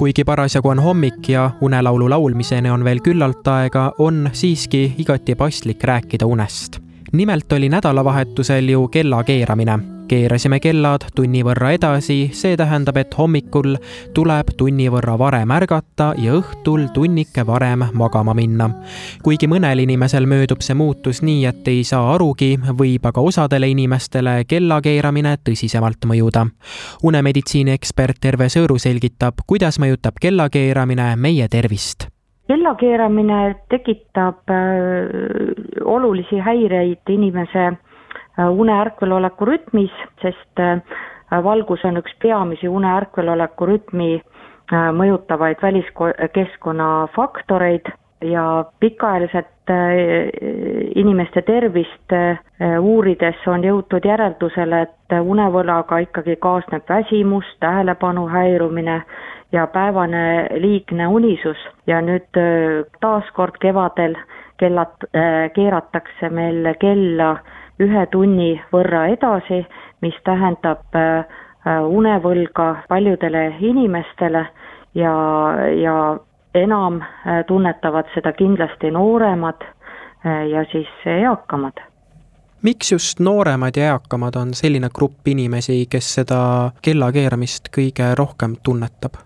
Kuigi parasjagu on hommik ja unelaulu laulmiseni on veel küllalt aega, on siiski igati paslik rääkida unest. nimelt oli nädalavahetusel ju kella keeramine. Keerasime kellad tunni võrra edasi, see tähendab, et hommikul tuleb tunni võrra varem ärgata ja õhtul tunnike varem magama minna. kuigi mõnel inimesel möödub see muutus nii, et ei saa arugi, võib aga osadele inimestele kella keeramine tõsisemalt mõjuda. unemeditsiini ekspert Terve Sõõru selgitab, kuidas mõjutab kella keeramine meie tervist kella keeramine tekitab äh, olulisi häireid inimese une-ärkveloleku rütmis, sest äh, valgus on üks peamisi une-ärkveloleku rütmi äh, mõjutavaid väliskeskkonna faktoreid ja pikaajaliselt äh, inimeste tervist äh, uurides on jõutud järeldusele, et unevõlaga ikkagi kaasneb väsimus, tähelepanu häirumine ja päevane liigne unisus. Ja nüüd äh, taaskord kevadel kellad keeratakse meil kella ühe tunni võrra edasi, mis tähendab unevõlga paljudele inimestele ja, ja enam tunnetavad seda kindlasti nooremad ja siis eakamad miks just nooremad ja eakamad on selline grupp inimesi, kes seda kella keeramist kõige rohkem tunnetab?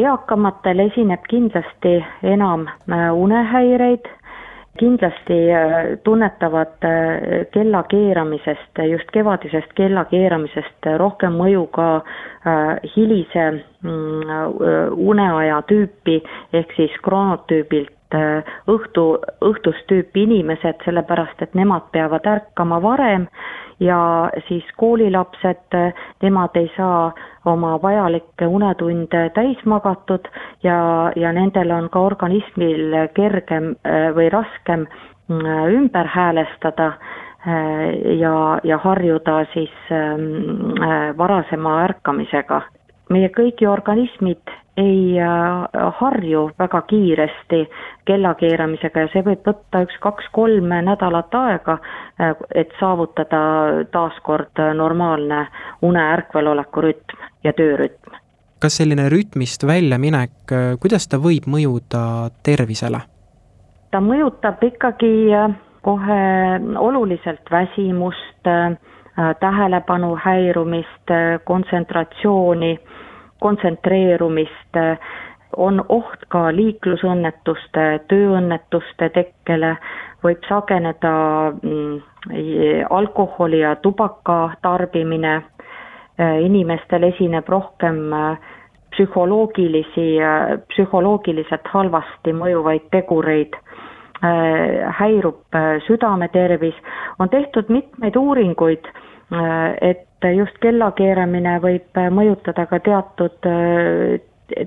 eakamatel esineb kindlasti enam unehäireid, kindlasti tunnetavad kella keeramisest, just kevadisest kella keeramisest rohkem mõju ka hilise uneaja tüüpi ehk siis kroonotüübilt õhtu, õhtust tüüpi inimesed, sellepärast et nemad peavad ärkama varem ja siis koolilapsed, nemad ei saa oma vajalikke unetunde täis magatud ja, ja nendel on ka organismil kergem või raskem ümber häälestada ja, ja harjuda siis varasema ärkamisega. meie kõigi organismid ei harju väga kiiresti kellakeeramisega ja see võib võtta üks kaks-kolm nädalat aega, et saavutada taaskord normaalne une-ärkveloleku rütm ja töörütm. kas selline rütmist väljaminek, kuidas ta võib mõjuda tervisele? ta mõjutab ikkagi kohe oluliselt väsimust, tähelepanu häirumist, kontsentratsiooni kontsentreerumist, on oht ka liiklusõnnetuste, tööõnnetuste tekkele, võib sageneda mm, alkoholi ja tubaka tarbimine, inimestel esineb rohkem psühholoogilisi, psühholoogiliselt halvasti mõjuvaid tegureid, häirub südametervis, on tehtud mitmeid uuringuid, et just kellakeeramine võib mõjutada ka teatud,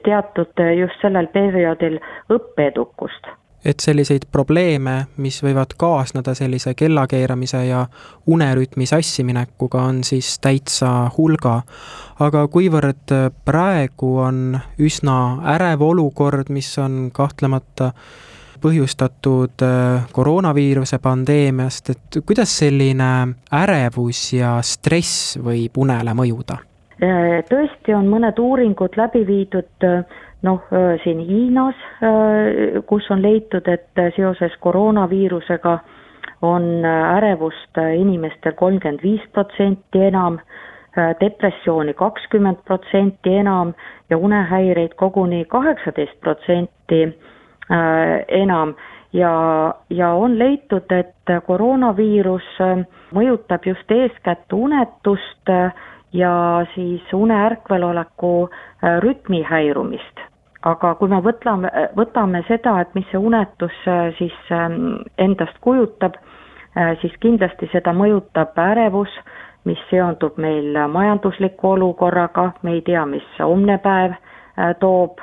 teatud just sellel perioodil õppeedukust et selliseid probleeme, mis võivad kaasneda sellise kellakeeramise ja unerütmi sassiminekuga, on siis täitsa hulga. aga kuivõrd praegu on üsna ärev olukord, mis on kahtlemata põhjustatud koroonaviiruse pandeemiast, et kuidas selline ärevus ja stress võib unele mõjuda? tõesti on mõned uuringud läbi viidud noh, siin Hiinas, kus on leitud, et seoses koroonaviirusega on ärevust inimestel kolmkümmend viis protsenti enam, depressiooni kakskümmend protsenti enam ja unehäireid koguni kaheksateist protsenti enam. Ja, ja on leitud, et koroonaviirus mõjutab just eeskätt unetust ja siis une-ärkveloleku rütmi häirumist. aga kui me võtame, võtame seda, et mis see unetus siis endast kujutab, siis kindlasti seda mõjutab ärevus, mis seondub meil majandusliku olukorraga, me ei tea, mis homne päev toob,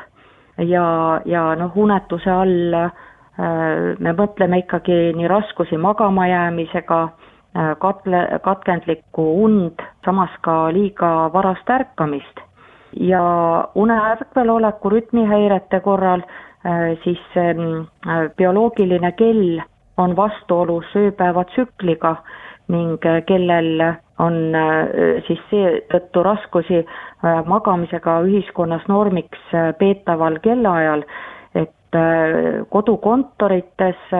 ja, ja noh, unetuse all me mõtleme ikkagi nii raskusi magama jäämisega, katle, katkendlikku und, samas ka liiga varast ärkamist. ja une ärkveloleku rütmihäirete korral siis bioloogiline kell on vastuolus ööpäevatsükliga ning kellel on siis seetõttu raskusi magamisega ühiskonnas normiks peetaval kellaajal, et kodukontorites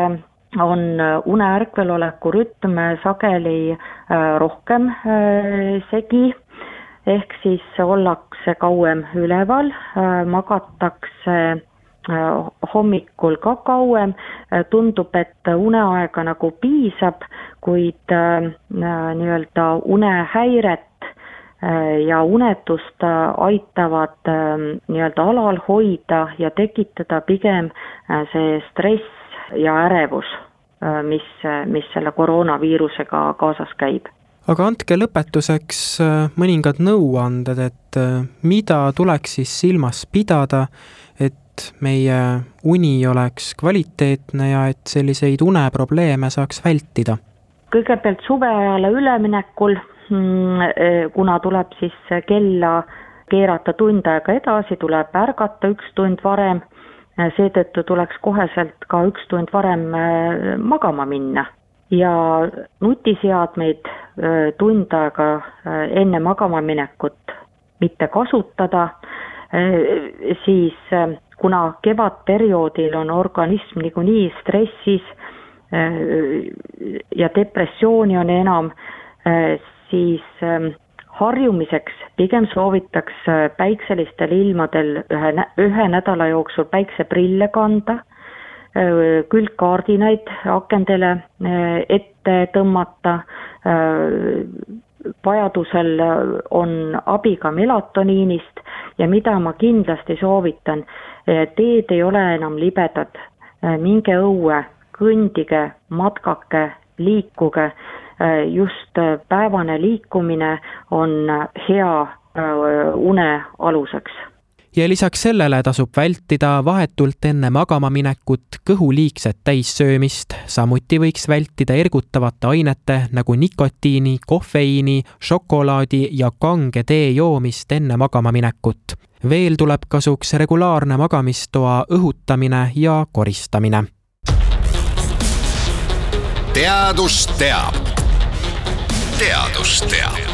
on une ärkveloleku rütm sageli rohkem segi, ehk siis ollakse kauem üleval, magatakse hommikul ka kauem, tundub, et uneaega nagu piisab, kuid nii-öelda unehäiret ja unetust aitavad nii-öelda alal hoida ja tekitada pigem see stress ja ärevus, mis, mis selle koroonaviirusega kaasas käib. Aga andke lõpetuseks mõningad nõuanded, et mida tuleks siis silmas pidada, et meie uni oleks kvaliteetne ja et selliseid uneprobleeme saaks vältida? kõigepealt suveajale üleminekul, mm, kuna tuleb siis kella keerata tund aega edasi, tuleb ärgata üks tund varem, seetõttu tuleks koheselt ka üks tund varem äh, magama minna ja nutiseadmeid tund aega enne magama minekut mitte kasutada, siis kuna kevadperioodil on organism niikuinii stressis äh, ja depressiooni on enam, äh, siis ähm, harjumiseks pigem soovitaks äh, päikselistel ilmadel ühe, ühe nädala jooksul päikseprille kanda, külgkaardinaid akendele ette tõmmata, vajadusel on abi ka melatoniinist ja mida ma kindlasti soovitan, teed ei ole enam libedad, eh, minge õue, kõndige, matkake, liikuge, eh, just päevane liikumine on hea une aluseks ja lisaks sellele tasub vältida vahetult enne magama minekut kõhu liigset täissöömist, samuti võiks vältida ergutavate ainete nagu nikotiini, kofeiini, šokolaadi ja kange tee joomist enne magama minekut. veel tuleb kasuks regulaarne magamistoa õhutamine ja koristamine. teadus teab. teadus teab